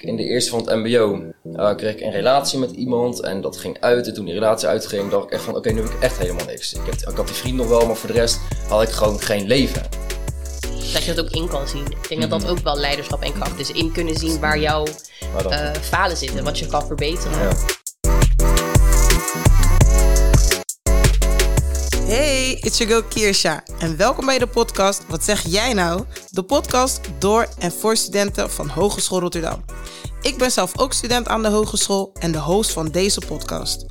In de eerste van het mbo uh, kreeg ik een relatie met iemand en dat ging uit. En toen die relatie uitging, dacht ik echt van oké, nu heb ik echt helemaal niks. Ik, heb, ik had die vriend nog wel, maar voor de rest had ik gewoon geen leven. Dat je dat ook in kan zien. Ik denk dat dat ook wel leiderschap en kracht is. In kunnen zien waar jouw uh, falen zitten, wat je kan verbeteren. Ja. Hey, it's your girl Kirsha en welkom bij de podcast Wat zeg jij nou? De podcast door en voor studenten van Hogeschool Rotterdam. Ik ben zelf ook student aan de hogeschool en de host van deze podcast.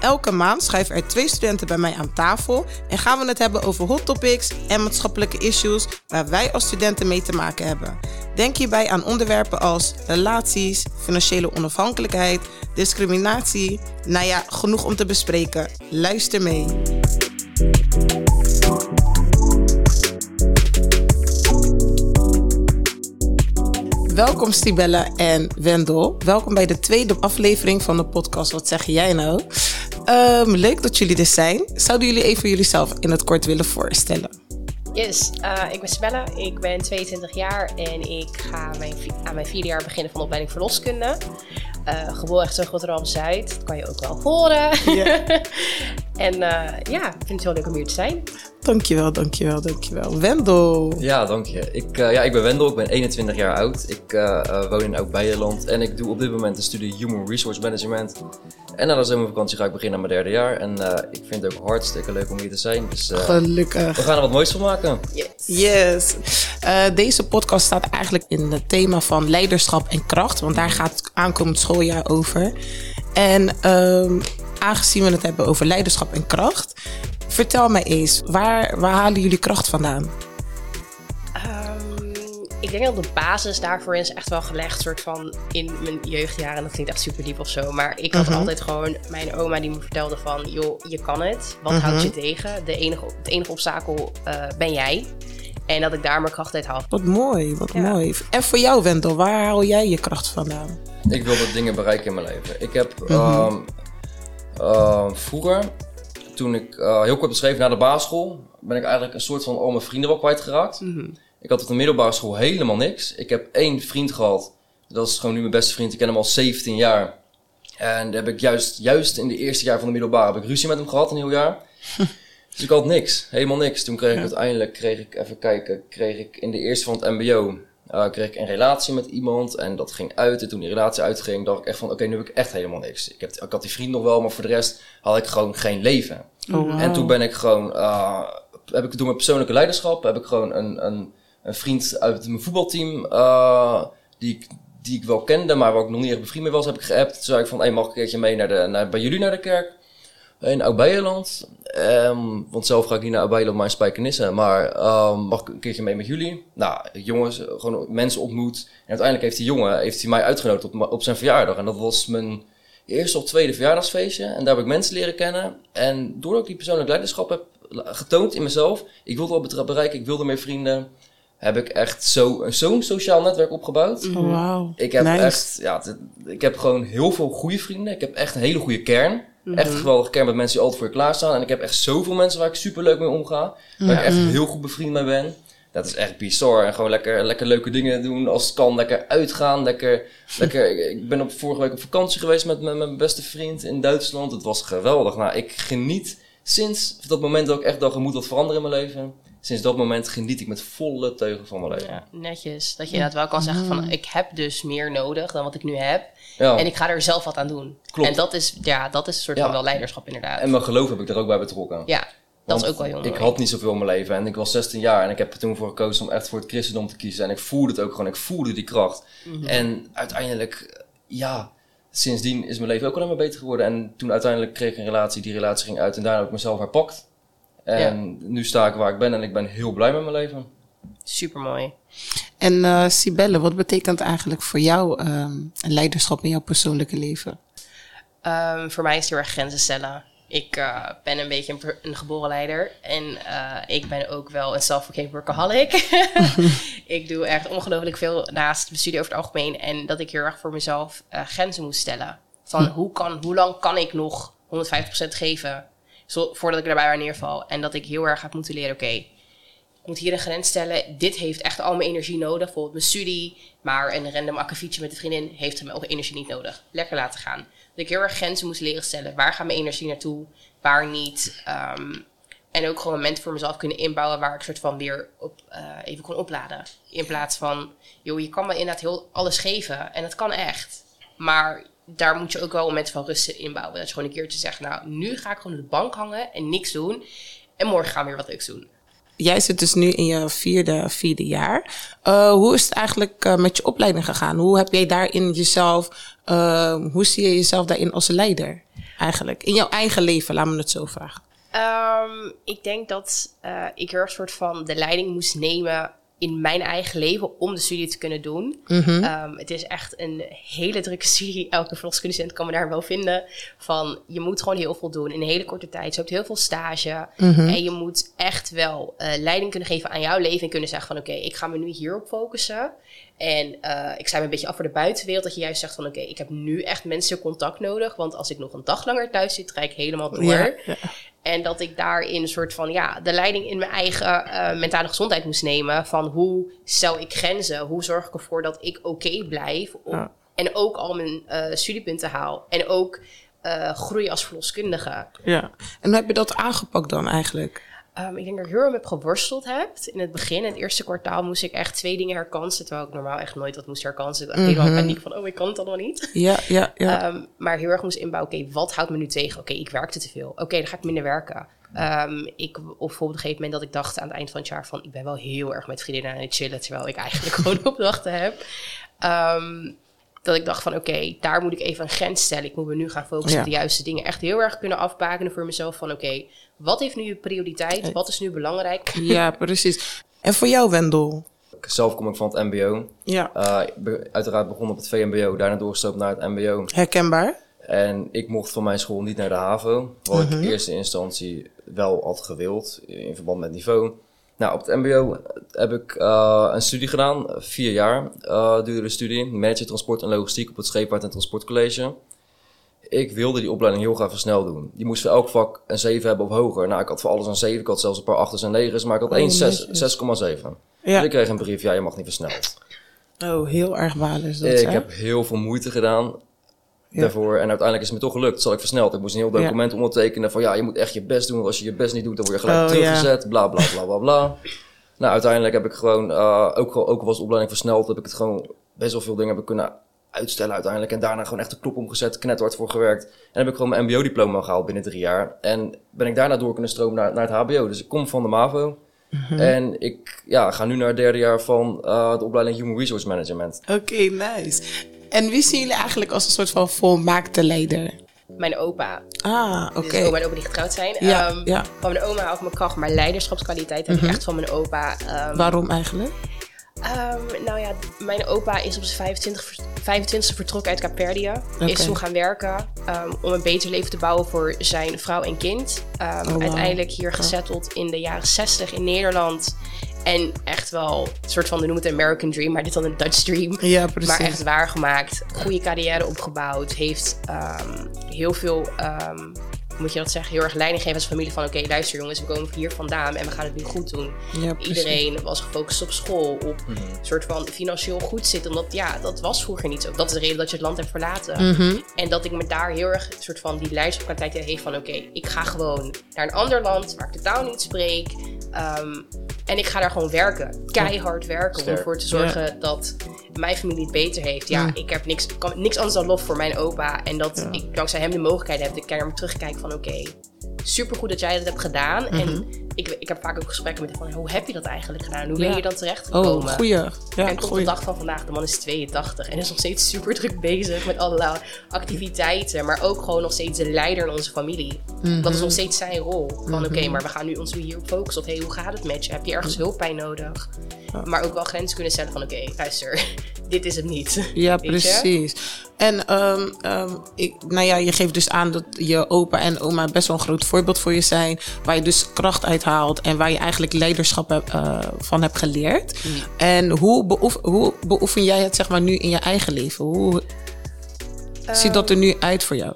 Elke maand schrijven er twee studenten bij mij aan tafel en gaan we het hebben over hot topics en maatschappelijke issues waar wij als studenten mee te maken hebben. Denk hierbij aan onderwerpen als relaties, financiële onafhankelijkheid, discriminatie. Nou ja, genoeg om te bespreken. Luister mee. Welkom Stibelle en Wendel. Welkom bij de tweede aflevering van de podcast Wat zeg jij nou? Um, leuk dat jullie er zijn. Zouden jullie even jullie in het kort willen voorstellen? Yes, uh, ik ben Sibelle, ik ben 22 jaar en ik ga mijn, aan mijn vierde jaar beginnen van de opleiding verloskunde. Uh, geboren echt zo Rotterdam-Zuid, dat kan je ook wel horen. Yeah. en uh, ja, ik vind het heel leuk om hier te zijn. Dankjewel, dankjewel, dankjewel. Wendel. Ja, dank je. Ik, uh, ja, ik ben Wendel, ik ben 21 jaar oud. Ik woon in Oud-Beijerland en ik doe op dit moment een studie Human Resource Management. En na de zomervakantie ga ik beginnen aan mijn derde jaar. En ik vind het ook hartstikke leuk om hier te zijn. Dus, Gelukkig. We gaan er wat moois van maken. Yes. yes. deze podcast staat eigenlijk in het thema van leiderschap en kracht. Want daar gaat het aankomend schooljaar over. En um, aangezien we het hebben over leiderschap en kracht, vertel mij eens, waar, waar halen jullie kracht vandaan? Um, ik denk dat de basis daarvoor is echt wel gelegd, soort van in mijn jeugdjaren. En dat klinkt echt super diep of zo. Maar ik had mhm. altijd gewoon mijn oma die me vertelde van, joh, je kan het. Wat houdt mhm. je tegen? De enige, het enige obstakel uh, ben jij. En dat ik daar mijn kracht uit haal. Wat mooi, wat mooi. En voor jou, Wendel, waar haal jij je kracht vandaan? Ik wil dat dingen bereiken in mijn leven. Ik heb mm vroeger, toen ik uh, heel kort beschreven na de basisschool, ben ik eigenlijk een soort van al mijn vrienden wel kwijtgeraakt. Mm Ik had op de middelbare school helemaal niks. Ik heb één vriend gehad. Dat is gewoon nu mijn beste vriend. Ik ken hem al 17 jaar. En daar heb ik juist, juist in de eerste jaar van de middelbare heb ik ruzie met hem gehad, een heel jaar. Dus ik had niks, helemaal niks. Toen kreeg ik uiteindelijk, kreeg ik, even kijken, kreeg ik in de eerste van het mbo, uh, kreeg ik een relatie met iemand en dat ging uit. En toen die relatie uitging, dacht ik echt van, oké, nu heb ik echt helemaal niks. Ik, heb, ik had die vriend nog wel, maar voor de rest had ik gewoon geen leven. Oh, En toen ben ik gewoon, uh, heb ik door mijn persoonlijke leiderschap, heb ik gewoon een, een, een vriend uit mijn voetbalteam, uh, die ik die ik wel kende, maar waar ik nog niet echt bevriend mee was, heb ik geappt. Toen zei ik van, hey, mag ik een keertje mee naar de, naar, bij jullie naar de kerk? in Oud-Beijerland. Um, want zelf ga ik niet naar Oud-Beijerland, maar in Spijkenissen. Maar um, mag ik een keertje mee met jullie? Nou, jongens, gewoon mensen ontmoet. En uiteindelijk heeft die jongen heeft hij mij uitgenodigd op, op zijn verjaardag. En dat was mijn eerste of tweede verjaardagsfeestje. En daar heb ik mensen leren kennen. En doordat ik die persoonlijk leiderschap heb getoond in mezelf. Ik wilde wel bereiken, ik wilde meer vrienden. Heb ik echt zo'n zo sociaal netwerk opgebouwd. Oh, wow. Ik heb echt, ja, ik heb gewoon heel veel goede vrienden. Ik heb echt een hele goede kern. Mm Echt geweldig kern met mensen die altijd voor je klaarstaan. En ik heb echt zoveel mensen waar ik super leuk mee omga. Waar ik echt heel goed bevriend mee ben. Dat is echt bizar. En gewoon lekker, lekker leuke dingen doen als het kan. Lekker uitgaan. Lekker, lekker. Ik ben op vorige week op vakantie geweest met, met mijn beste vriend in Duitsland. Het was geweldig. Nou, ik geniet sinds dat moment dat ik echt dacht, er moet wat veranderen in mijn leven. Sinds dat moment geniet ik met volle teugen van mijn leven. Ja, netjes. Dat je inderdaad wel kan zeggen van, ik heb dus meer nodig dan wat ik nu heb. Ja. En ik ga er zelf wat aan doen. Klopt. En dat is, ja, dat is een soort van wel leiderschap inderdaad. En mijn geloof heb ik er ook bij betrokken. Ja, dat is ook wel heel Ik had niet zoveel in mijn leven en ik was 16 jaar en ik heb er toen voor gekozen om echt voor het christendom te kiezen. En ik voelde het ook gewoon, ik voelde die kracht. Mhm. En uiteindelijk, ja, sindsdien is mijn leven ook alleen maar beter geworden. En toen uiteindelijk kreeg ik een relatie, die relatie ging uit en daarna heb ik mezelf herpakt. En nu sta ik waar ik ben en ik ben heel blij met mijn leven. Super mooi. En uh, Sibelle, wat betekent eigenlijk voor jou um, leiderschap in jouw persoonlijke leven? Um, voor mij is het heel erg grenzen stellen. Ik uh, ben een beetje een, een, geboren leider. En uh, ik ben ook wel een self-proclaimed workaholic. ik doe echt ongelooflijk veel naast mijn studie over het algemeen. En dat ik heel erg voor mezelf grenzen moest stellen. Van hm. hoe, kan, hoe lang kan ik nog 150% geven zo, voordat ik erbij waar neerval? En dat ik heel erg heb moeten leren, oké, moet hier een grens stellen. Dit heeft echt al mijn energie nodig. Bijvoorbeeld mijn studie. Maar een random akkefietje met een vriendin heeft mijn energie niet nodig. Lekker laten gaan. Dat ik heel erg grenzen moest leren stellen. Waar gaat mijn energie naartoe? Waar niet? Ehm, en ook gewoon momenten voor mezelf kunnen inbouwen waar ik soort van weer op, eh, even kon opladen. In plaats van, joh, je kan me inderdaad heel alles geven. En dat kan echt. Maar daar moet je ook wel momenten van rust inbouwen. Dat je gewoon een keertje zegt, nou, nu ga ik gewoon op de bank hangen en niks doen. En morgen gaan we weer wat leuks doen. Jij zit dus nu in je vierde, vierde jaar. Uh, hoe is het eigenlijk uh, met je opleiding gegaan? Hoe heb jij daarin jezelf, uh, hoe zie je jezelf daarin als leider eigenlijk? In jouw eigen leven, laat me het zo vragen. Um, ik denk dat ik er een soort van de leiding moest nemen in mijn eigen leven om de studie te kunnen doen. Mm -hmm. um, het is echt een hele drukke studie. Elke verloskundigstudent kan me daar wel vinden. Van je moet gewoon heel veel doen in een hele korte tijd. Je hebt heel veel stage. Mm -hmm. En je moet echt wel uh, leiding kunnen geven aan jouw leven. En kunnen zeggen van oké, okay, ik ga me nu hierop focussen. En uh, ik sta me een beetje af voor de buitenwereld. Dat je juist zegt van oké, okay, ik heb nu echt mensen contact nodig. Want als ik nog een dag langer thuis zit, ga ik helemaal door. Ja, ja. En dat ik daarin een soort van ja, de leiding in mijn eigen uh, mentale gezondheid moest nemen. Van hoe stel ik grenzen? Hoe zorg ik ervoor dat ik oké okay blijf? Om, ja. En ook al mijn uh, studiepunten haal. En ook groei als verloskundige. Ja, en hoe heb je dat aangepakt dan eigenlijk? Um, ik denk dat ik heel erg heb geworsteld heb. In het begin, in het eerste kwartaal, moest ik echt twee dingen herkansen. Terwijl ik normaal echt nooit wat moest herkansen. Ik mm -hmm. helemaal paniek van, oh, ik kan het allemaal niet. Ja, ja, ja. Um, maar heel erg moest inbouwen, oké, okay, wat houdt me nu tegen? Oké, okay, ik werkte te veel. Oké, okay, dan ga ik minder werken. Um, ik, of bijvoorbeeld op een gegeven moment dat ik dacht aan het eind van het jaar van... ik ben wel heel erg met vriendinnen aan het chillen... terwijl ik eigenlijk gewoon opdrachten heb. Dat ik dacht van oké, okay, daar moet ik even een grens stellen. Ik moet me nu gaan focussen ja. op de juiste dingen. Echt heel erg kunnen afbakenen voor mezelf van oké, okay, wat heeft nu je prioriteit? Wat is nu belangrijk? Ja, precies. En voor jou, Wendel? Zelf kom ik van het MBO. Ja. Uh, ik ben uiteraard begonnen op het VMBO, daarna doorgestopt naar het MBO. Herkenbaar. En ik mocht van mijn school niet naar de HAVO, wat ik in eerste instantie wel had gewild in verband met niveau. Nou, op het MBO heb ik uh, een studie gedaan, vier jaar uh, duurde de studie, manager transport en logistiek op het Scheepvaart en Transportcollege. Ik wilde die opleiding heel graag snel doen. Die moest voor elk vak een 7 hebben of hoger. Nou, ik had voor alles een 7, ik had zelfs een paar 8's en 9's, maar ik had één 6,7. Ja. Dus ik kreeg een brief, ja, je mag niet versneld. Oh, heel erg balen is dat, Ik hè? heb heel veel moeite gedaan. Daarvoor. En uiteindelijk is het me toch gelukt. Zal ik versneld. Ik moest een heel document ondertekenen van ja, je moet echt je best doen. Als je je best niet doet, dan word je gelijk oh, teruggezet. Bla bla bla bla bla. nou, uiteindelijk heb ik gewoon, uh, ook, ook was de opleiding versneld, heb ik het gewoon best wel veel dingen hebben kunnen uitstellen uiteindelijk. En daarna gewoon echt de knop omgezet, knethard voor gewerkt. En heb ik gewoon mijn mbo-diploma gehaald binnen drie jaar. En ben ik daarna door kunnen stromen naar, naar het hbo. Dus ik kom van de MAVO. Mm -hmm. En ik ja, ga nu naar het derde jaar van uh, de opleiding Human Resource Management. Oké, okay, nice. En wie zien jullie eigenlijk als een soort van volmaakte leider? Mijn opa. Ah, oké. Okay. Dus oma en opa die getrouwd zijn. Ja, um, ja. Van mijn oma ik mijn kracht, maar leiderschapskwaliteit heb mm -hmm. ik echt van mijn opa. Um, Waarom eigenlijk? Um, nou ja, mijn opa is op zijn 25, 25 vertrokken uit Caperdië. Okay. Is toen gaan werken um, om een beter leven te bouwen voor zijn vrouw en kind. Um, oh, wow. Uiteindelijk hier gezetteld in de jaren 60 in Nederland. En echt wel een soort van, we noemen het American Dream, maar dit dan een Dutch Dream. Ja, precies. Maar echt waargemaakt. Goede carrière opgebouwd. Heeft heel veel moet je dat zeggen, heel erg leiding geven als familie van oké, okay, luister jongens, we komen hier vandaan en we gaan het nu goed doen. Ja, Iedereen was gefocust op school, op een mm -hmm. soort van financieel goed zitten, omdat ja, dat was vroeger niet zo. Dat is de reden dat je het land hebt verlaten. Mm -hmm. En dat ik me daar heel erg een soort van die leiderschapkwaliteit heeft van oké, okay, ik ga gewoon naar een ander land waar ik de taal niet spreek. Um, en ik ga daar gewoon werken. Keihard werken Sterk. om ervoor te zorgen ja. dat mijn familie het beter heeft. Ja, ik heb niks, kan, niks anders dan lof voor mijn opa. En dat ja. ik dankzij hem de mogelijkheid heb. Dat ik naar me terugkijk van oké, okay, supergoed dat jij dat hebt gedaan. Mm -hmm. En ik, ik heb vaak ook gesprekken met hem van hoe heb je dat eigenlijk gedaan? Hoe ben ja. je dan terecht gekomen? Oh, goeie. Ja, en tot goeie. de dag van vandaag, de man is 82 en is nog steeds super druk bezig met allerlei activiteiten. Maar ook gewoon nog steeds de leider in onze familie. Mm -hmm. Dat is nog steeds zijn rol. Van mm -hmm. oké, okay, maar we gaan nu ons hier focussen op hey, hoe gaat het met je? Heb je ergens hulp bij nodig? Ja. Maar ook wel grenzen kunnen stellen van oké, okay, luister, dit is het niet. Ja, precies. En um, um, ik, nou ja, je geeft dus aan dat je opa en oma best wel een groot voorbeeld voor je zijn. Waar je dus kracht uit haalt en waar je eigenlijk leiderschap heb, uh, van hebt geleerd. Mm. En hoe, beoef, hoe beoefen jij het zeg maar nu in je eigen leven? Hoe um, ziet dat er nu uit voor jou?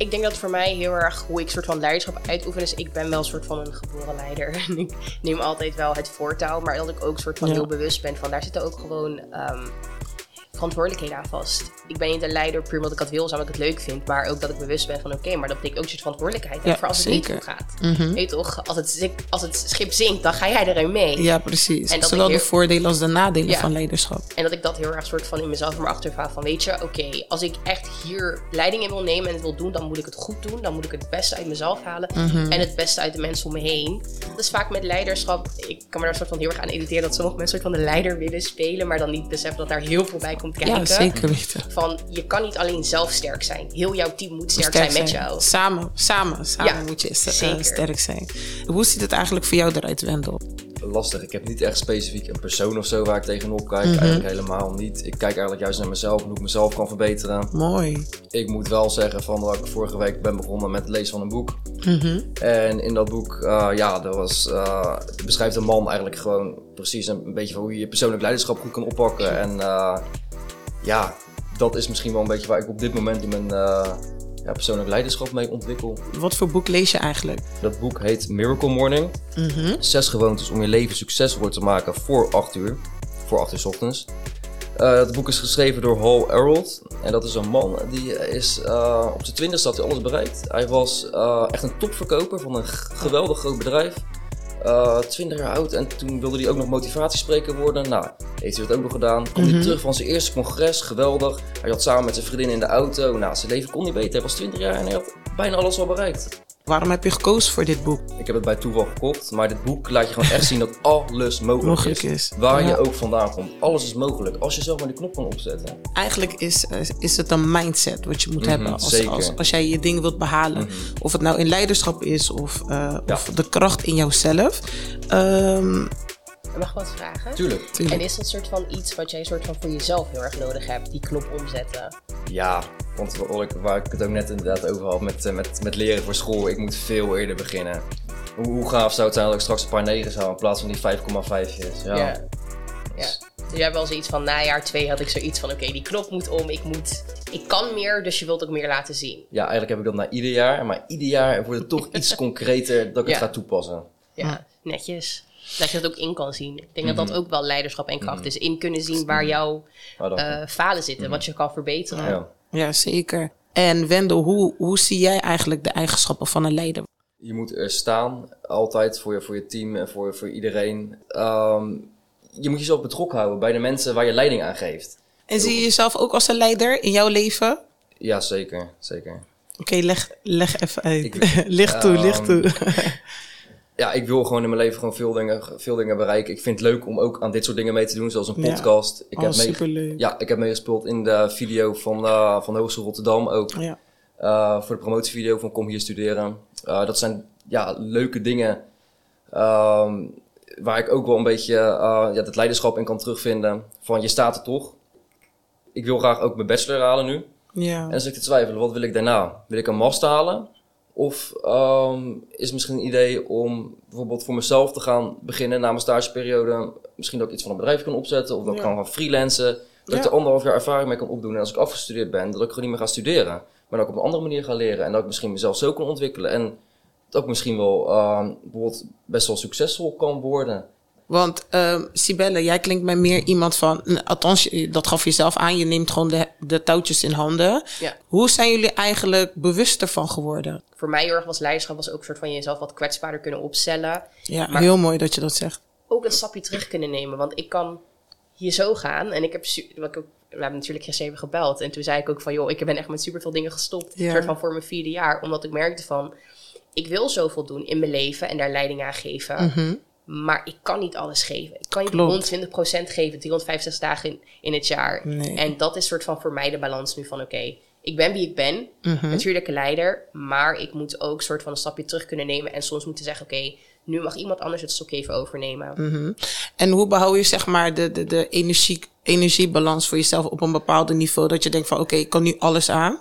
Ik denk dat voor mij heel erg hoe ik soort van leiderschap uitoefen is. Ik ben wel een soort van een geboren leider. En ik neem altijd wel het voortouw. Maar dat ik ook soort van Ja. heel bewust ben van daar zitten ook gewoon ehm, verantwoordelijkheden aan vast. Ik ben niet een leider puur omdat ik dat wil, zodat ik het leuk vind. Maar ook dat ik bewust ben van oké, maar dat betekent ook een soort verantwoordelijkheid. Ja, voor als het niet goed gaat. Mhm. Weet je toch, als het, als het schip zinkt, dan ga jij erin mee. Ja, precies. En dat Zowel de voordelen als de nadelen Ja. van leiderschap. En dat ik dat heel erg soort van in mezelf maar achtervaar van, weet je, oké, als ik echt hier leiding in wil nemen en het wil doen, dan moet ik het goed doen. Dan moet ik het beste uit mezelf halen Mhm. en het beste uit de mensen om me heen. Dat is vaak met leiderschap, ik kan me daar soort van heel erg aan irriteren dat sommige mensen soort van de leider willen spelen, maar dan niet beseffen dat daar heel veel bij komt kijken. Ja, zeker weten. Van, je kan niet alleen zelf sterk zijn. Heel jouw team moet sterk, zijn met jou. Samen, samen, samen Ja, moet je eh, sterk zijn. Hoe ziet het eigenlijk voor jou eruit, Wendel? lastig. Ik heb niet echt specifiek een persoon of zo waar ik tegenop kijk. Mhm. Eigenlijk helemaal niet. Ik kijk eigenlijk juist naar mezelf en hoe ik mezelf kan verbeteren. Mooi. Ik moet wel zeggen van dat ik vorige week ben begonnen met het lezen van een boek. Mhm. En in dat boek, eh, ja, dat was, eh, beschrijft een man eigenlijk gewoon precies een, beetje van hoe je je persoonlijk leiderschap goed kan oppakken. En eh, ja, dat is misschien wel een beetje waar ik op dit moment in mijn eh, ja, persoonlijk leiderschap mee ontwikkel. Wat voor boek lees je eigenlijk? Dat boek heet Miracle Morning. Mhm. Zes gewoontes om je leven succesvol te maken voor 8 uur. Voor 8 uur 's ochtends. Eh, het boek is geschreven door Hal Elrod. En dat is een man die is uh, op zijn twintigste had hij alles bereikt. Hij was uh, echt een topverkoper van een geweldig groot bedrijf. Uh, 20 jaar oud en toen wilde hij ook nog motivatiespreker worden. Nou, heeft hij dat ook nog gedaan. Mhm. hij terug van zijn eerste congres, geweldig. Hij had samen met zijn vriendin in de auto. Nou, zijn leven kon niet beter. Hij was 20 jaar en hij had bijna alles al bereikt. Waarom heb je gekozen voor dit boek? Ik heb het bij toeval gekocht, maar dit boek laat je gewoon echt zien dat alles mogelijk, Mogelijk is. is. Waar Ja. je ook vandaan komt. Alles is mogelijk als je zelf maar die knop kan opzetten. Eigenlijk is, eh, is het een mindset wat je moet Mhm, hebben als, als, als jij je ding wilt behalen. Mhm. Of het nou in leiderschap is of, eh, Ja. of de kracht in jouzelf. Ehm, Mag ik wat vragen? Tuurlijk. tuurlijk. En is dat soort van iets wat jij soort van voor jezelf heel erg nodig hebt? Die knop omzetten? Ja, want ik, waar ik het ook net inderdaad over had met, eh, met, met leren voor school. Ik moet veel eerder beginnen. Hoe, hoe gaaf zou het zijn dat ik straks een paar negens haal in plaats van die 5,5'jes. Ja. Ja. Ja. Dus jij hebt wel zoiets van, na jaar twee had ik zoiets van, oké, die knop moet om, ik moet, ik kan meer, dus je wilt ook meer laten zien. ja, eigenlijk heb ik dat na ieder jaar. Maar ieder jaar wordt het toch iets concreter dat ik Ja. het ga toepassen. Ja, netjes. Dat je dat ook in kan zien. Ik denk dat Mhm. dat ook wel leiderschap en kracht is. In kunnen zien waar jouw eh, falen zitten, wat je kan verbeteren. ja. Ja, zeker. En Wendel, hoe, hoe zie jij eigenlijk de eigenschappen van een leider? Je moet er staan, altijd voor je, voor je team en voor, voor iedereen. Ehm, je moet jezelf betrokken houden bij de mensen waar je leiding aan geeft. En zie je jezelf ook als een leider in jouw leven? Ja, zeker. zeker. Oké, leg, leg even uit. Ik- licht toe, Ehm, licht toe. Ja, ik wil gewoon in mijn leven gewoon veel dingen, veel dingen bereiken. Ik vind het leuk om ook aan dit soort dingen mee te doen, zoals een Ja. podcast. Ik, oh, heb mee, ja, ik heb meegespeeld in de video van, eh van de Hogeschool Rotterdam ook. Ja. Eh, voor de promotievideo van Kom hier studeren. Eh, dat zijn ja, leuke dingen ehm, waar ik ook wel een beetje ja, het leiderschap in kan terugvinden. Van je staat er toch. Ik wil graag ook mijn bachelor halen nu. ja. En dan zit ik te twijfelen, wat wil ik daarna? Wil ik een master halen? Of ehm, is het misschien een idee om bijvoorbeeld voor mezelf te gaan beginnen na mijn stageperiode? Misschien dat ik iets van een bedrijf kan opzetten of dat ik kan gaan freelancen. Dat ik er anderhalf jaar ervaring mee kan opdoen. En als ik afgestudeerd ben, dat ik gewoon niet meer ga studeren. Maar dat ik op een andere manier ga leren. En dat ik misschien mezelf zo kan ontwikkelen. En dat ik misschien wel ehm, bijvoorbeeld best wel succesvol kan worden. Want ehm Sibelle, jij klinkt mij meer iemand van... Althans, dat gaf je zelf aan. Je neemt gewoon de, de touwtjes in handen. Ja. Hoe zijn jullie eigenlijk bewust ervan geworden? Voor mij heel erg was leiderschap was ook een soort van jezelf wat kwetsbaarder kunnen opstellen. Ja, Maar- heel mooi dat je dat zegt. ook een stapje terug kunnen nemen. Want ik kan hier zo gaan. En ik heb, wat ik ook, we hebben natuurlijk gisteren even gebeld. En toen zei ik ook van, joh, ik ben echt met superveel dingen gestopt. Ja. soort van voor mijn vierde jaar. Omdat ik merkte van, ik wil zoveel doen in mijn leven en daar leiding aan geven. Mhm. Maar ik kan niet alles geven. Ik kan je Klopt. 120% geven, 365 dagen in, in het jaar. Nee. En dat is soort van voor mij de balans nu van, oké, ik ben wie ik ben. Mhm. Natuurlijk een leider. Maar ik moet ook soort van een stapje terug kunnen nemen. En soms moeten zeggen, oké, nu mag iemand anders het stokje even overnemen. Mhm. En hoe behoud je zeg maar de, de, de energie, energiebalans voor jezelf op een bepaald niveau? Dat je denkt van oké, ik kan nu alles aan.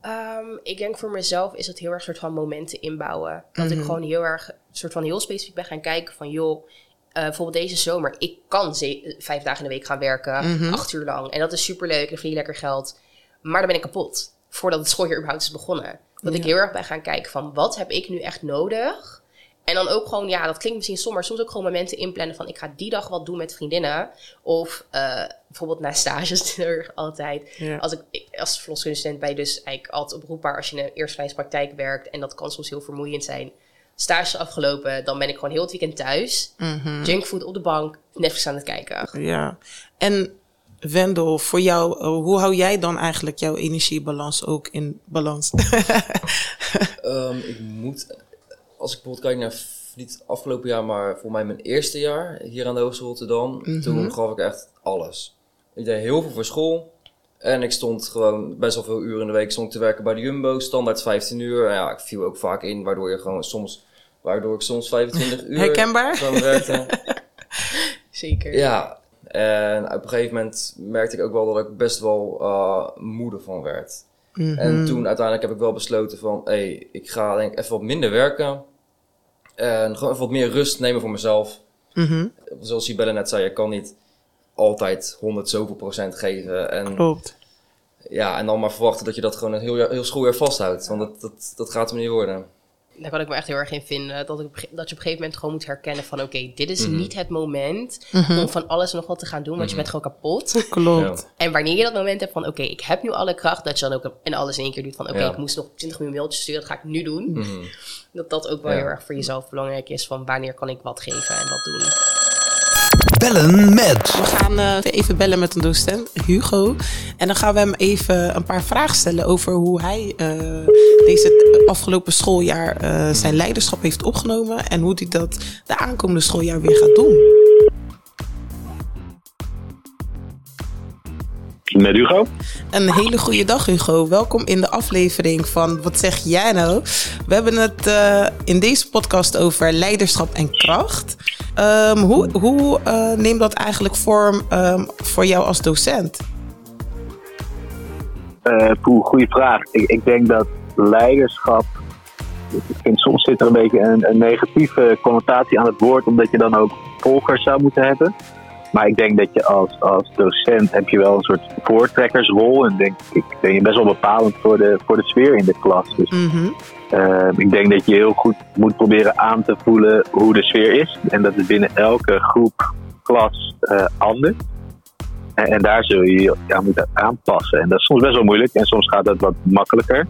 Ehm, ik denk voor mezelf is het heel erg soort van momenten inbouwen. Dat ik gewoon heel erg soort van heel specifiek ben gaan kijken van joh, eh, bijvoorbeeld deze zomer, ik kan ze- vijf dagen in de week gaan werken, acht uur lang. En dat is superleuk, dan verdien je lekker geld. Maar dan ben ik kapot. voordat het schooljaar überhaupt is begonnen. Dat ik heel erg ben gaan kijken van wat heb ik nu echt nodig? En dan ook gewoon, ja, dat klinkt misschien stom, maar soms ook gewoon momenten inplannen van ik ga die dag wat doen met vriendinnen. Of uh, bijvoorbeeld na stages altijd. Ja. Als ik als verloskunstestudent ben je dus eigenlijk altijd oproepbaar als je in een eerstlijnspraktijk werkt. En dat kan soms heel vermoeiend zijn. Stage afgelopen, dan ben ik gewoon heel het weekend thuis. Mhm. Junkfood op de bank, Netflix aan het kijken. Ja. En Wendel, voor jou, uh, hoe hou jij dan eigenlijk jouw energiebalans ook in balans? Ehm, ik moet, als ik bijvoorbeeld kijk naar niet afgelopen jaar, maar voor mij mijn eerste jaar hier aan de Hogeschool Rotterdam, toen gaf ik echt alles. Ik deed heel veel voor school. En ik stond gewoon best wel veel uren in de week stond te werken bij de Jumbo, standaard 15 uur. En ja, ik viel ook vaak in, waardoor je gewoon soms, waardoor ik soms 25 uur Herkenbaar? werkte. Zeker. Ja, en op een gegeven moment merkte ik ook wel dat ik best wel uh, moede van werd. Mhm. En toen uiteindelijk heb ik wel besloten van, hé, hey, ik ga denk ik even wat minder werken. En gewoon even wat meer rust nemen voor mezelf. Mhm. Zoals Sibelle net zei, je kan niet altijd 100 zoveel procent geven. En, Klopt. ja, en dan maar verwachten dat je dat gewoon een heel, heel schooljaar vasthoudt. Want dat, dat, dat gaat hem niet worden. Daar kan ik me echt heel erg in vinden. Dat, ik, dat je op een gegeven moment gewoon moet herkennen van... oké, dit is niet het moment om van alles nog wat te gaan doen... want je bent gewoon kapot. Klopt. En wanneer je dat moment hebt van... oké, ik heb nu alle kracht... dat je dan ook en alles in één keer doet van... oké, Ja. ik moest nog 20 minuten mailtjes sturen... dat ga ik nu doen. Mhm. Dat dat ook wel Ja. heel erg voor jezelf belangrijk is... van wanneer kan ik wat geven en wat doen. Bellen met. We gaan eh, even bellen met een docent, Hugo. En dan gaan we hem even een paar vragen stellen over hoe hij eh, deze afgelopen schooljaar eh, zijn leiderschap heeft opgenomen. En hoe hij dat de aankomende schooljaar weer gaat doen. Met Hugo? Een hele goede dag, Hugo. Welkom in de aflevering van Wat zeg jij nou? We hebben het eh, in deze podcast over leiderschap en kracht. Ehm, hoe hoe eh, neemt dat eigenlijk vorm ehm, voor jou als docent? Poeh, goede vraag. Ik, ik denk dat leiderschap. Ik vind soms zit er een beetje een, een negatieve connotatie aan het woord, omdat je dan ook volgers zou moeten hebben. Maar ik denk dat je als, als docent heb je wel een soort voortrekkersrol. En denk ik ben je best wel bepalend voor de, voor de sfeer in de klas. Dus Mhm. eh, ik denk dat je heel goed moet proberen aan te voelen hoe de sfeer is. En dat is binnen elke groep, klas eh, anders. En, en daar zul je je aan moeten aanpassen. En dat is soms best wel moeilijk en soms gaat dat wat makkelijker.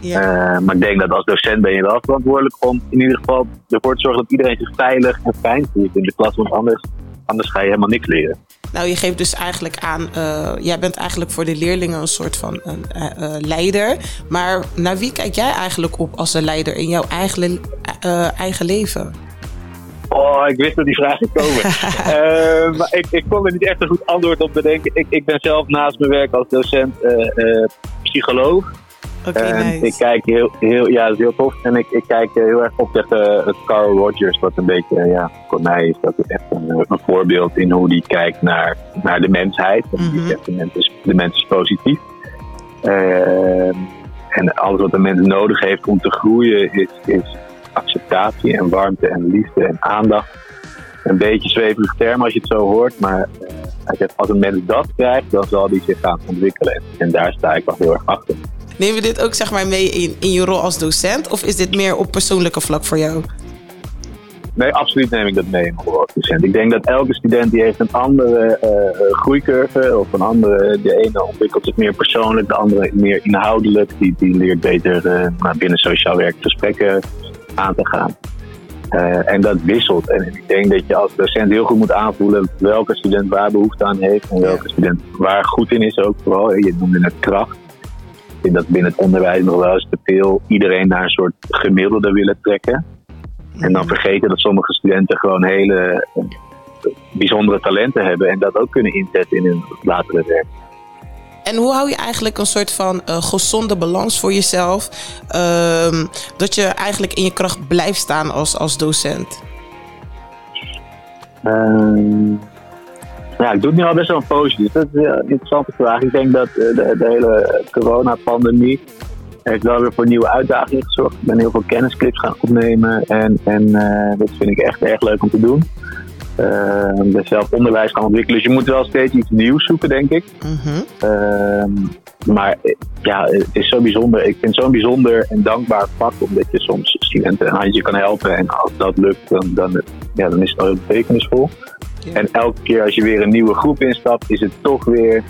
Ja. Eh, maar ik denk dat als docent ben je wel verantwoordelijk om in ieder geval ervoor te zorgen dat iedereen zich veilig en fijn voelt in de klas. Want anders, anders ga je helemaal niks leren. Nou, je geeft dus eigenlijk aan, eh, jij bent eigenlijk voor de leerlingen een soort van een, eh, leider. Maar naar wie kijk jij eigenlijk op als een leider in jouw eigen, eigen leven? Oh, ik wist dat die vraag zou komen. Maar ik, ik kon er niet echt een goed antwoord op bedenken. Ik, ik ben zelf naast mijn werk als docent psycholoog. Oké, En nice. ik kijk heel, heel, ja, dat is heel tof. En ik, ik kijk eh, heel erg op tegen het Carl Rogers, wat een beetje, eh, ja, voor mij is dat echt een, eh, een voorbeeld in hoe die kijkt naar, naar de mensheid. En die Mhm. zegt de mens is, de mens is positief. Ehm, en alles wat de mens nodig heeft om te groeien is, is acceptatie en warmte en liefde en aandacht. Een beetje zweverig term als je het zo hoort, maar eh, hij zegt als een mens dat krijgt, dan zal hij zich gaan ontwikkelen. En daar sta ik wel heel erg achter. Neem je dit ook zeg maar mee in, in je rol als docent? Of is dit meer op persoonlijke vlak voor jou? Nee, absoluut neem ik dat mee in mijn rol als docent. Ik denk dat elke student die heeft een andere eh, groeicurve of een andere. De ene ontwikkelt zich meer persoonlijk, de andere meer inhoudelijk. Die, die leert beter eh, binnen sociaal werk gesprekken aan te gaan. En dat wisselt. En ik denk dat je als docent heel goed moet aanvoelen welke student waar behoefte aan heeft en welke student waar goed in is ook vooral. Je noemde het kracht. Ik vind dat binnen het onderwijs nog wel eens te veel iedereen naar een soort gemiddelde willen trekken. En dan vergeten dat sommige studenten gewoon hele eh, bijzondere talenten hebben en dat ook kunnen inzetten in hun latere werk. En hoe hou je eigenlijk een soort van eh, gezonde balans voor jezelf? ehm, dat je eigenlijk in je kracht blijft staan als, als docent? Ehm, ja, ik doe het nu al best wel een poosje, dus dat is een interessante vraag. Ik denk dat eh, de, de hele coronapandemie heeft wel weer voor nieuwe uitdagingen gezorgd. Ik ben heel veel kennisclips gaan opnemen en, en eh, dat vind ik echt erg leuk om te doen. uh, zelf onderwijs gaan ontwikkelen. Dus je moet wel steeds iets nieuws zoeken, denk ik. Mhm. Ehm, maar ja, het is zo bijzonder. Ik vind het zo'n bijzonder en dankbaar vak, omdat je soms studenten een handje kan helpen. En als dat lukt, dan, dan, ja, dan is het al heel betekenisvol. Ja. En elke keer als je weer een nieuwe groep instapt, is het toch weer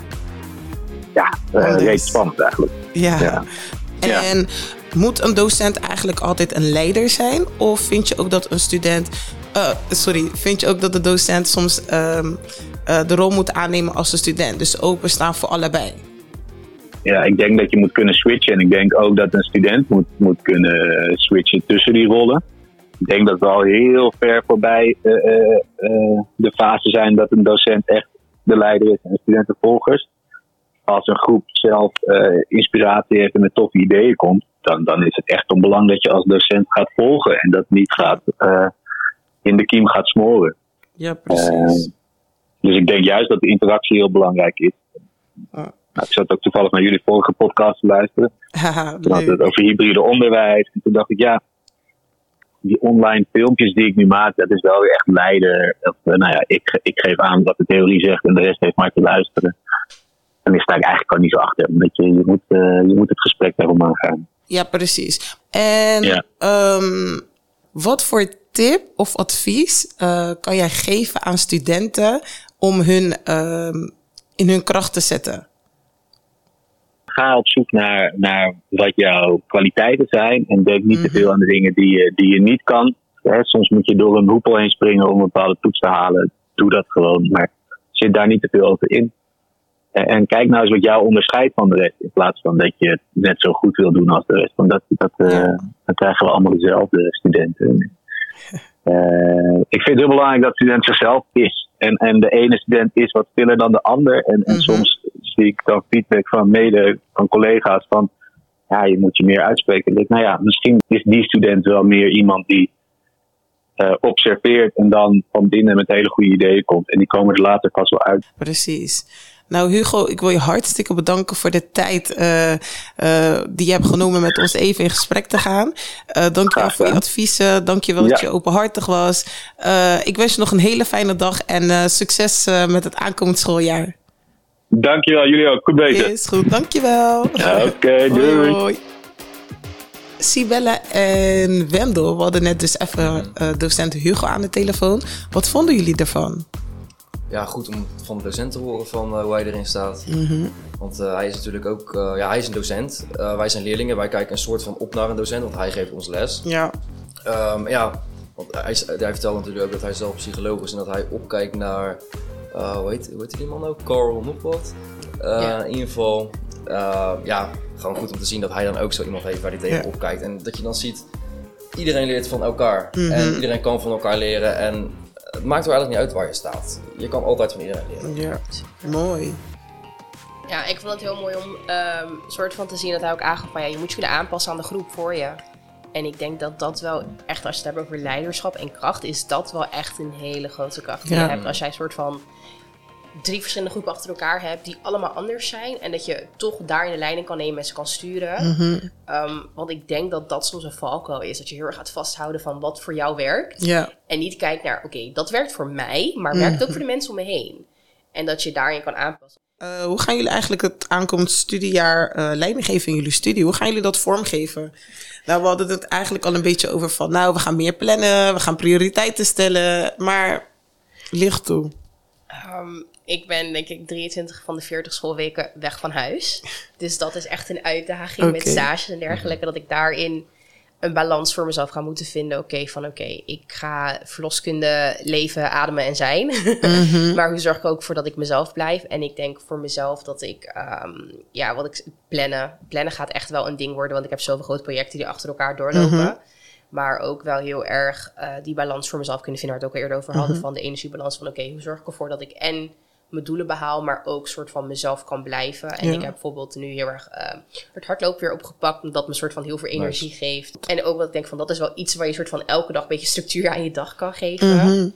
ja, uh, reeds spannend eigenlijk. Ja. En moet een docent eigenlijk altijd een leider zijn? Of vind je ook dat een student. eh, sorry, vind je ook dat de docent soms ehm, eh, de rol moet aannemen als een student? Dus openstaan voor allebei. Ja, ik denk dat je moet kunnen switchen. En ik denk ook dat een student moet, moet kunnen switchen tussen die rollen. Ik denk dat we al heel ver voorbij eh, eh, eh, de fase zijn dat een docent echt de leider is en studenten volgers. Als een groep zelf inspiratie heeft en met toffe ideeën komt, dan, dan is het echt van belang dat je als docent gaat volgen en dat niet gaat in de kiem gaat smoren. Ja, precies. Dus ik denk juist dat de interactie heel belangrijk is. Ah. Nou, ik zat ook toevallig naar jullie vorige podcast te luisteren. Toen hadden het over hybride onderwijs. En toen dacht ik, ja, die online filmpjes die ik nu maak, dat is wel weer echt leider. Eh, nou ja, ik, ik geef aan wat de theorie zegt en de rest heeft maar te luisteren. En daar sta ik eigenlijk al niet zo achter. Omdat je, je, moet, eh, je moet het gesprek daarom aangaan. Ja, precies. En Ja. ehm, wat voor tip of advies eh, kan jij geven aan studenten om hun ehm, in hun kracht te zetten? Ga op zoek naar, naar wat jouw kwaliteiten zijn. En denk niet te veel aan de dingen die je, die je niet kan. Hè, soms moet je door een hoepel heen springen om een bepaalde toets te halen. Doe dat gewoon. Maar zit daar niet te veel over in. En, en kijk nou eens wat jou onderscheidt van de rest. In plaats van dat je het net zo goed wil doen als de rest. Want dat, dat, eh, dan krijgen we allemaal dezelfde studenten. Eh, ik vind het heel belangrijk dat student zichzelf is. En, en de ene student is wat stiller dan de ander. En, en Mhm. soms zie ik dan feedback van mede, van collega's van... Ja, je moet je meer uitspreken. Nou ja, misschien is die student wel meer iemand die eh, observeert... en dan van binnen met hele goede ideeën komt. En die komen er later pas wel uit. Precies. Nou, Hugo, ik wil je hartstikke bedanken voor de tijd eh, eh, die je hebt genomen met ons even in gesprek te gaan. Dank je wel Graag voor je adviezen. Dank je wel dat Ja. je openhartig was. Ik wens je nog een hele fijne dag en succes met het aankomend schooljaar. Dankjewel, jullie ook. Goed bezig. Is goed, dankjewel. Ja, Oké, doei. Hoi, hoi. Sibelle en Wendel, we hadden net dus even eh, docent Hugo aan de telefoon. Wat vonden jullie ervan? Ja, goed om van de docent te horen van eh, hoe hij erin staat. Want eh, hij is natuurlijk ook, eh, ja, hij is een docent. Eh, wij zijn leerlingen, wij kijken een soort van op naar een docent, want hij geeft ons les. Ja, Ehm, ja, want hij, hij vertelde natuurlijk ook dat hij zelf psycholoog is en dat hij opkijkt naar, eh hoe, heet, hoe heet die man ook? Carl nog wat? Eh, Ja. In ieder geval, eh, ja, gewoon goed om te zien dat hij dan ook zo iemand heeft waar hij tegen Ja. opkijkt. En dat je dan ziet, iedereen leert van elkaar. Mhm. En iedereen kan van elkaar leren en het maakt er eigenlijk niet uit waar je staat. Je kan altijd van iedereen leren. ja. mooi. Ja, ik vond het heel mooi om ehm soort van te zien dat hij ook aangaf van ja, je moet je kunnen aanpassen aan de groep voor je. En ik denk dat dat wel echt, als je het hebt over leiderschap en kracht, is dat wel echt een hele grote kracht die Ja. je hebt. Als jij soort van drie verschillende groepen achter elkaar hebt die allemaal anders zijn. En dat je toch daar de leiding kan nemen en ze kan sturen. Mhm. Ehm, want ik denk dat dat soms een valkuil is. Dat je heel erg gaat vasthouden van wat voor jou werkt. En niet kijkt naar, oké, dat werkt voor mij, maar werkt ook voor de mensen om me heen. En dat je daarin kan aanpassen. Eh, hoe gaan jullie eigenlijk het aankomend studiejaar eh leiding geven in jullie studie? Hoe gaan jullie dat vormgeven? Nou, we hadden het eigenlijk al een beetje over van, nou, we gaan meer plannen, we gaan prioriteiten stellen, maar licht toe. Ehm, ik ben denk ik 23 van de 40 schoolweken weg van huis. Dus dat is echt een uitdaging met stages en dergelijke. Dat ik daarin een balans voor mezelf ga moeten vinden. Oké, van oké, ik ga verloskunde leven, ademen en zijn. maar hoe zorg ik ook voor dat ik mezelf blijf? En ik denk voor mezelf dat ik, ehm, ja, wat ik plannen. Plannen gaat echt wel een ding worden, want ik heb zoveel grote projecten die achter elkaar doorlopen. Maar ook wel heel erg eh, die balans voor mezelf kunnen vinden, waar we het ook al eerder over hadden. Van de energiebalans van oké, hoe zorg ik ervoor dat ik en mijn doelen behaal, maar ook soort van mezelf kan blijven. En Ja. ik heb bijvoorbeeld nu heel erg eh, het hardlopen weer opgepakt, omdat me soort van heel veel energie geeft. En ook wat ik denk van dat is wel iets waar je soort van elke dag een beetje structuur aan je dag kan geven.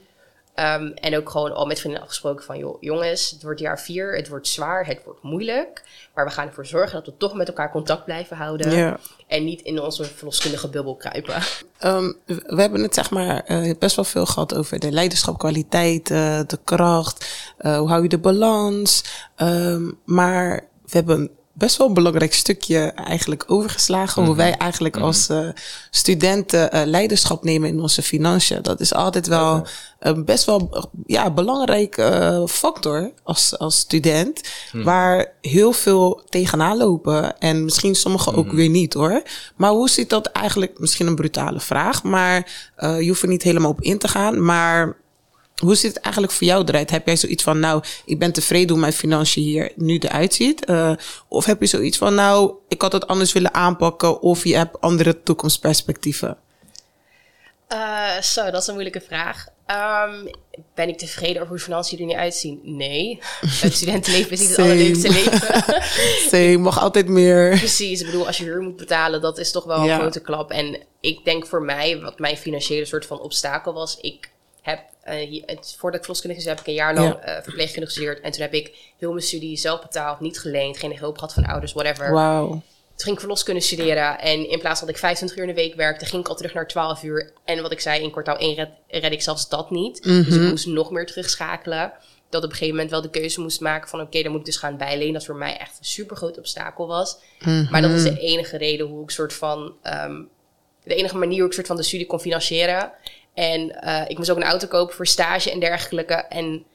Ehm, en ook gewoon al met vrienden afgesproken van, joh, jongens, het wordt jaar vier, het wordt zwaar, het wordt moeilijk. Maar we gaan ervoor zorgen dat we toch met elkaar contact blijven houden. Ja. En niet in onze verloskundige bubbel kruipen. Ehm, we hebben het zeg maar eh, best wel veel gehad over de leiderschap, kwaliteit, eh, de kracht, eh, hoe hou je de balans. Ehm, maar we hebben best wel een belangrijk stukje eigenlijk overgeslagen. Hoe wij eigenlijk als eh, studenten eh, leiderschap nemen in onze financiën. Dat is altijd wel een best wel ja, belangrijk eh, factor als, als student. Waar heel veel tegenaan lopen. En misschien sommigen ook weer niet hoor. Maar hoe zit dat eigenlijk? Misschien een brutale vraag. Maar je hoeft er niet helemaal op in te gaan. Maar hoe zit het eigenlijk voor jou eruit? Heb jij zoiets van, nou, ik ben tevreden hoe mijn financiën hier nu eruit ziet? Eh, of heb je zoiets van, nou, ik had het anders willen aanpakken, of je hebt andere toekomstperspectieven? Eh, zo, dat is een moeilijke vraag. Ehm, ben ik tevreden over hoe financiën er nu uitzien? Nee. Het studentenleven is niet het allerleukste leven. Zee, mag altijd meer. Precies, ik bedoel, als je huur moet betalen, dat is toch wel een grote klap. En ik denk voor mij, wat mijn financiële soort van obstakel was, ik heb, hier- het, voordat ik verloskundige is, heb ik een jaar lang Ja. eh, verpleegkundige gestudeerd. En toen heb ik heel mijn studie zelf betaald, niet geleend, geen hulp gehad van ouders, whatever. Wauw. Toen ging ik verloskunde studeren en in plaats dat ik 25 uur in de week werkte, ging ik al terug naar 12 uur. En wat ik zei, in kwartaal 1 red, red ik zelfs dat niet. Dus ik moest nog meer terugschakelen. Dat op een gegeven moment wel de keuze moest maken van oké, dan moet ik dus gaan bijlenen. Dat voor mij echt een super groot obstakel was. Maar dat is de enige reden hoe ik soort van, ehm, de enige manier hoe ik soort van de studie kon financieren. En eh, ik moest ook een auto kopen voor stage en dergelijke. En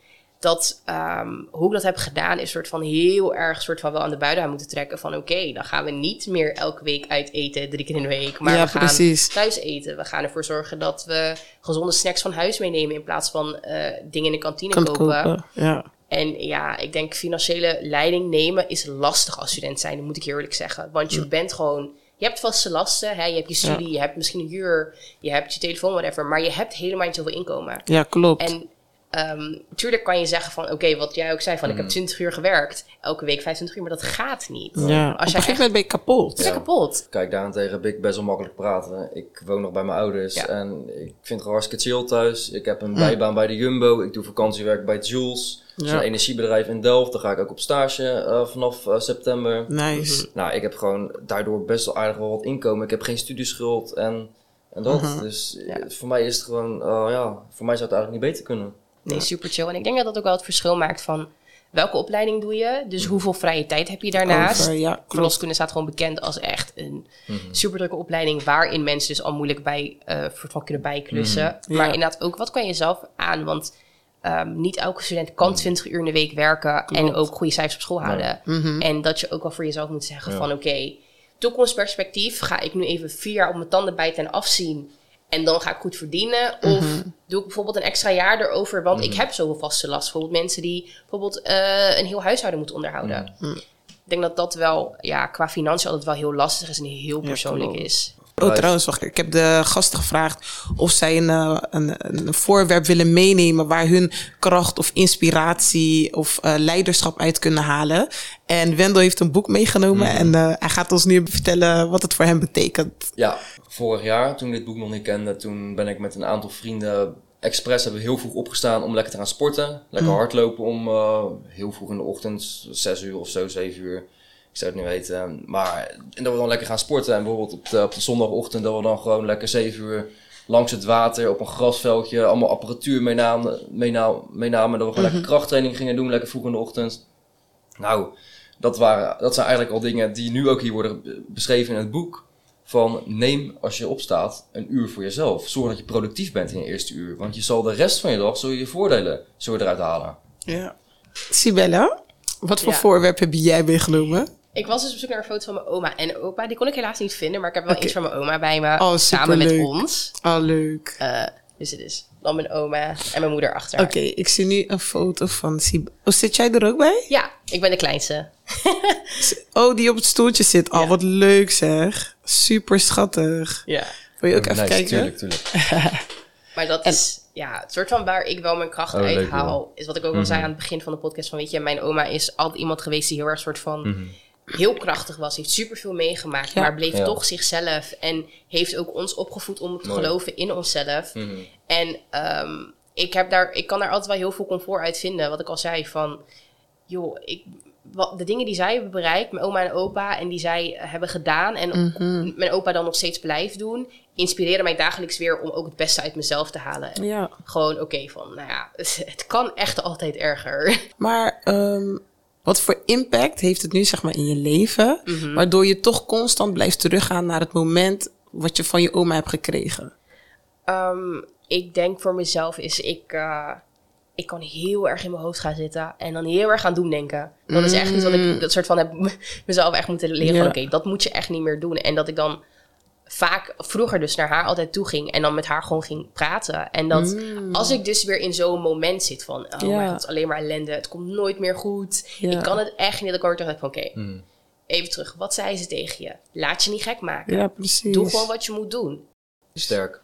dat, ehm, hoe ik dat heb gedaan, is soort van heel erg soort van wel aan de buiten moeten trekken. Van oké, dan gaan we niet meer elke week uit eten, drie keer in de week. Maar Ja, we gaan precies. thuis eten. We gaan ervoor zorgen dat we gezonde snacks van huis meenemen. In plaats van eh, dingen in de kantine kopen. kopen. Ja. En ja, ik denk financiële leiding nemen is lastig als student zijn, dat moet ik eerlijk zeggen. Want je bent gewoon, je hebt vaste lasten, hè? je hebt je studie, je hebt misschien een huur, je hebt je telefoon, whatever. Maar je hebt helemaal niet zoveel inkomen. ja, klopt. En ehm natuurlijk kan je zeggen van, oké, wat jij ook zei, van ik heb 20 uur gewerkt, elke week 25 uur, maar dat gaat niet. ja. Op een Als jij gegeven echt, moment ben je kapot. je bent kapot. Kijk, daarentegen heb ik best wel makkelijk praten. Ik woon nog bij mijn ouders Ja. en ik vind het gewoon hartstikke chill thuis. Ik heb een bijbaan bij de Jumbo. Ik doe vakantiewerk bij Jules. Ja. een energiebedrijf in Delft. Daar ga ik ook op stage eh, vanaf eh, september. Nice. Nou, ik heb gewoon daardoor best wel aardig wel wat inkomen. Ik heb geen studieschuld en, en dat. Dus eh, voor mij is het gewoon, eh, ja, voor mij zou het eigenlijk niet beter kunnen. Nee, super chill. En ik denk dat dat ook wel het verschil maakt van welke opleiding doe je, dus hoeveel vrije tijd heb je daarnaast. Over, ja. Verloskunde staat gewoon bekend als echt een super drukke opleiding waarin mensen dus al moeilijk bij eh, soort van kunnen bijklussen. Ja. Maar inderdaad ook, wat kan je zelf aan? Want ehm, niet elke student kan 20 uur in de week werken en ook goede cijfers op school houden. En dat je ook wel voor jezelf moet zeggen van oké, toekomstperspectief, ga ik nu even vier jaar op mijn tanden bijten en afzien en dan ga ik goed verdienen? Of doe ik bijvoorbeeld een extra jaar erover, want ik heb zoveel vaste last. Bijvoorbeeld mensen die bijvoorbeeld eh, een heel huishouden moeten onderhouden. Ik denk dat dat wel, ja, qua financiën altijd wel heel lastig is en heel persoonlijk is. Oh, trouwens, wacht. Ik heb de gasten gevraagd of zij een, eh, een, een voorwerp willen meenemen waar hun kracht of inspiratie of eh, leiderschap uit kunnen halen. En Wendel heeft een boek meegenomen en eh, hij gaat ons nu vertellen wat het voor hem betekent. Ja, vorig jaar, toen ik dit boek nog niet kende, toen ben ik met een aantal vrienden expres hebben we heel vroeg opgestaan om lekker te gaan sporten. Lekker hardlopen om heel vroeg in de ochtend, 6 uur of zo, 7 uur. Ik zou het niet weten. Maar en dat we dan lekker gaan sporten. En bijvoorbeeld op de, op de zondagochtend dat we dan gewoon lekker 7 uur langs het water op een grasveldje allemaal apparatuur meenamen. meenamen, meenamen dat we gewoon lekker krachttraining gingen doen, lekker vroeg in de ochtend. Nou, dat, waren, dat zijn eigenlijk al dingen die nu ook hier worden be- beschreven in het boek. Van neem als je opstaat een uur voor jezelf. Zorg dat je productief bent in je eerste uur. Want je zal de rest van je dag, zul je je voordelen zul je eruit halen. Ja. Sibella, wat voor Ja. voorwerp heb jij meegenomen? Ik was dus op zoek naar een foto van mijn oma en opa. Die kon ik helaas niet vinden, maar ik heb wel Oké. iets van mijn oma bij me. Oh, samen met ons. Oh, leuk. Eh, dus het is dan mijn oma en mijn moeder achter. Oké, ik zie nu een foto van Sibella. Oh, zit jij er ook bij? Ja, ik ben de kleinste. Oh, die op het stoeltje zit. Oh, wat leuk zeg. Super schattig. Ja. Wil je ook even Nice, kijken? Tuurlijk, tuurlijk. Maar dat is ja, het soort van waar ik wel mijn kracht Oh, uit haal. Is wat ik ook al zei aan het begin van de podcast. Van weet je, mijn oma is altijd iemand geweest die heel erg soort van heel krachtig was. Heeft superveel meegemaakt. Ja. Maar bleef Ja. toch zichzelf. En heeft ook ons opgevoed om te Mooi. geloven in onszelf. Mhm. En ehm, ik, heb daar, ik kan daar altijd wel heel veel comfort uit vinden. Wat ik al zei van, joh, ik, wat, de dingen die zij hebben bereikt, mijn oma en opa, en die zij hebben gedaan, en Mhm. mijn opa dan nog steeds blijft doen, inspireren mij dagelijks weer om ook het beste uit mezelf te halen. En Ja. Gewoon oké van, nou ja, het kan echt altijd erger. Maar ehm, wat voor impact heeft het nu zeg maar in je leven, Mhm. waardoor je toch constant blijft teruggaan naar het moment wat je van je oma hebt gekregen? Ehm, ik denk voor mezelf is ik, eh, ik kan heel erg in mijn hoofd gaan zitten en dan heel erg gaan doen denken. Dat is echt iets wat ik dat soort van heb mezelf echt moeten leren. Ja. Oké, dat moet je echt niet meer doen. En dat ik dan vaak vroeger dus naar haar altijd toe ging en dan met haar gewoon ging praten. En dat als ik dus weer in zo'n moment zit van, oh Mm. Ja. mijn god, het is alleen maar ellende, het komt nooit meer goed. Ja. Ik kan het echt niet. Dan kom ik terug van, oké, even terug. Wat zei ze tegen je? Laat je niet gek maken. Ja, precies. Doe gewoon wat je moet doen. Sterk.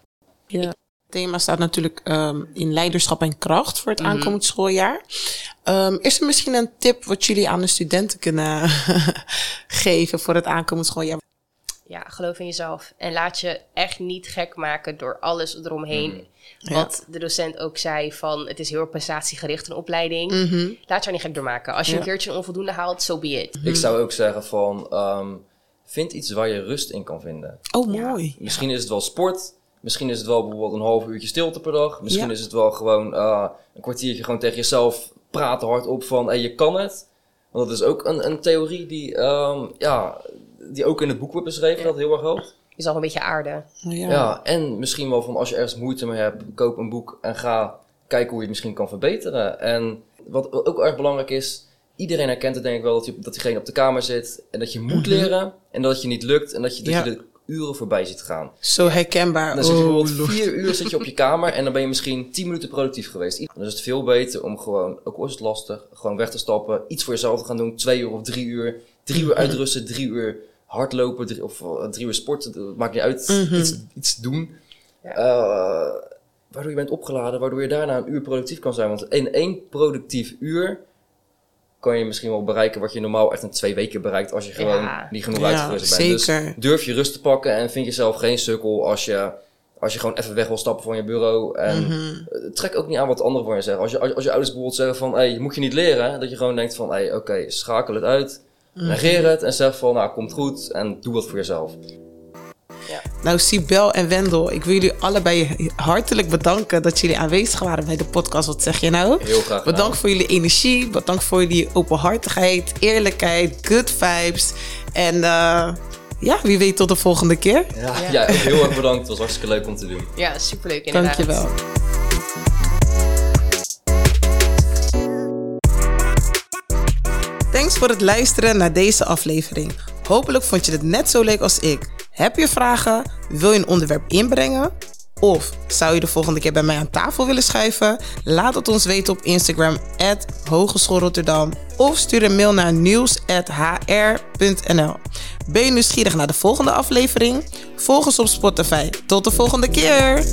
Ja. Het thema staat natuurlijk ehm, in leiderschap en kracht voor het Mhm. aankomend schooljaar. Ehm, is er misschien een tip wat jullie aan de studenten kunnen geven voor het aankomend schooljaar? Ja, geloof in jezelf. En laat je echt niet gek maken door alles eromheen. Wat de docent ook zei van het is heel prestatiegericht een opleiding. Laat je er niet gek door maken. Als je Ja. een keertje een onvoldoende haalt, so be it. Ik zou ook zeggen van, ehm, vind iets waar je rust in kan vinden. Oh, Ja. mooi. Misschien is het wel sport. Misschien is het wel bijvoorbeeld een half uurtje stilte per dag. Misschien Ja. is het wel gewoon eh, een kwartiertje gewoon tegen jezelf praten hardop van hey, je kan het. Want dat is ook een, een theorie die, ehm, ja, die ook in het boek wordt beschreven, dat heel erg helpt. Je zal een beetje aarden. Ja. Ja. en misschien wel van als je ergens moeite mee hebt, koop een boek en ga kijken hoe je het misschien kan verbeteren. En wat ook erg belangrijk is, iedereen herkent het denk ik wel dat, je, dat diegene op de kamer zit en dat je moet leren en dat het je niet lukt en dat je, dat Mhm. Ja. je de uren voorbij ziet gaan. Zo herkenbaar. Dan zit je Oh, bijvoorbeeld Lord. vier uur zit je op je kamer en dan ben je misschien tien minuten productief geweest. Dan is het veel beter om gewoon, ook al is het lastig, gewoon weg te stappen, iets voor jezelf te gaan doen, twee uur of drie uur. Drie uur uitrusten, drie uur hardlopen drie, of eh, drie uur sporten, maakt niet uit. Mhm. iets, iets doen. Ja. Eh, waardoor je bent opgeladen, waardoor je daarna een uur productief kan zijn. Want in één productief uur kan je misschien wel bereiken wat je normaal echt in twee weken bereikt als je gewoon Ja. niet genoeg Ja, uitgerust bent. zeker. Dus durf je rust te pakken en vind jezelf geen sukkel als je, als je gewoon even weg wil stappen van je bureau. En Mhm. eh, trek ook niet aan wat anderen voor je zeggen. Als je, als, als je ouders bijvoorbeeld zeggen van, hey, moet je niet leren, dat je gewoon denkt van, hey, oké, schakel het uit. Negeer het en zeg van, nou, komt goed en doe wat voor jezelf. Nou, Sibel en Wendel, ik wil jullie allebei hartelijk bedanken dat jullie aanwezig waren bij de podcast. Wat zeg je nou? Heel graag gedaan. Bedankt voor jullie energie, bedankt voor jullie openhartigheid, eerlijkheid, good vibes. En eh, ja, wie weet tot de volgende keer. Ja, ja. heel erg bedankt. Het was hartstikke leuk om te doen. Ja, superleuk inderdaad. Dankjewel. Thanks voor het luisteren naar deze aflevering. Hopelijk vond je het net zo leuk als ik. Heb je vragen? Wil je een onderwerp inbrengen? Of zou je de volgende keer bij mij aan tafel willen schuiven? Laat het ons weten op Instagram, Hogeschool Rotterdam. Of stuur een mail naar nieuws.hr.nl. Ben je nieuwsgierig naar de volgende aflevering? Volg ons op Spotify. Tot de volgende keer!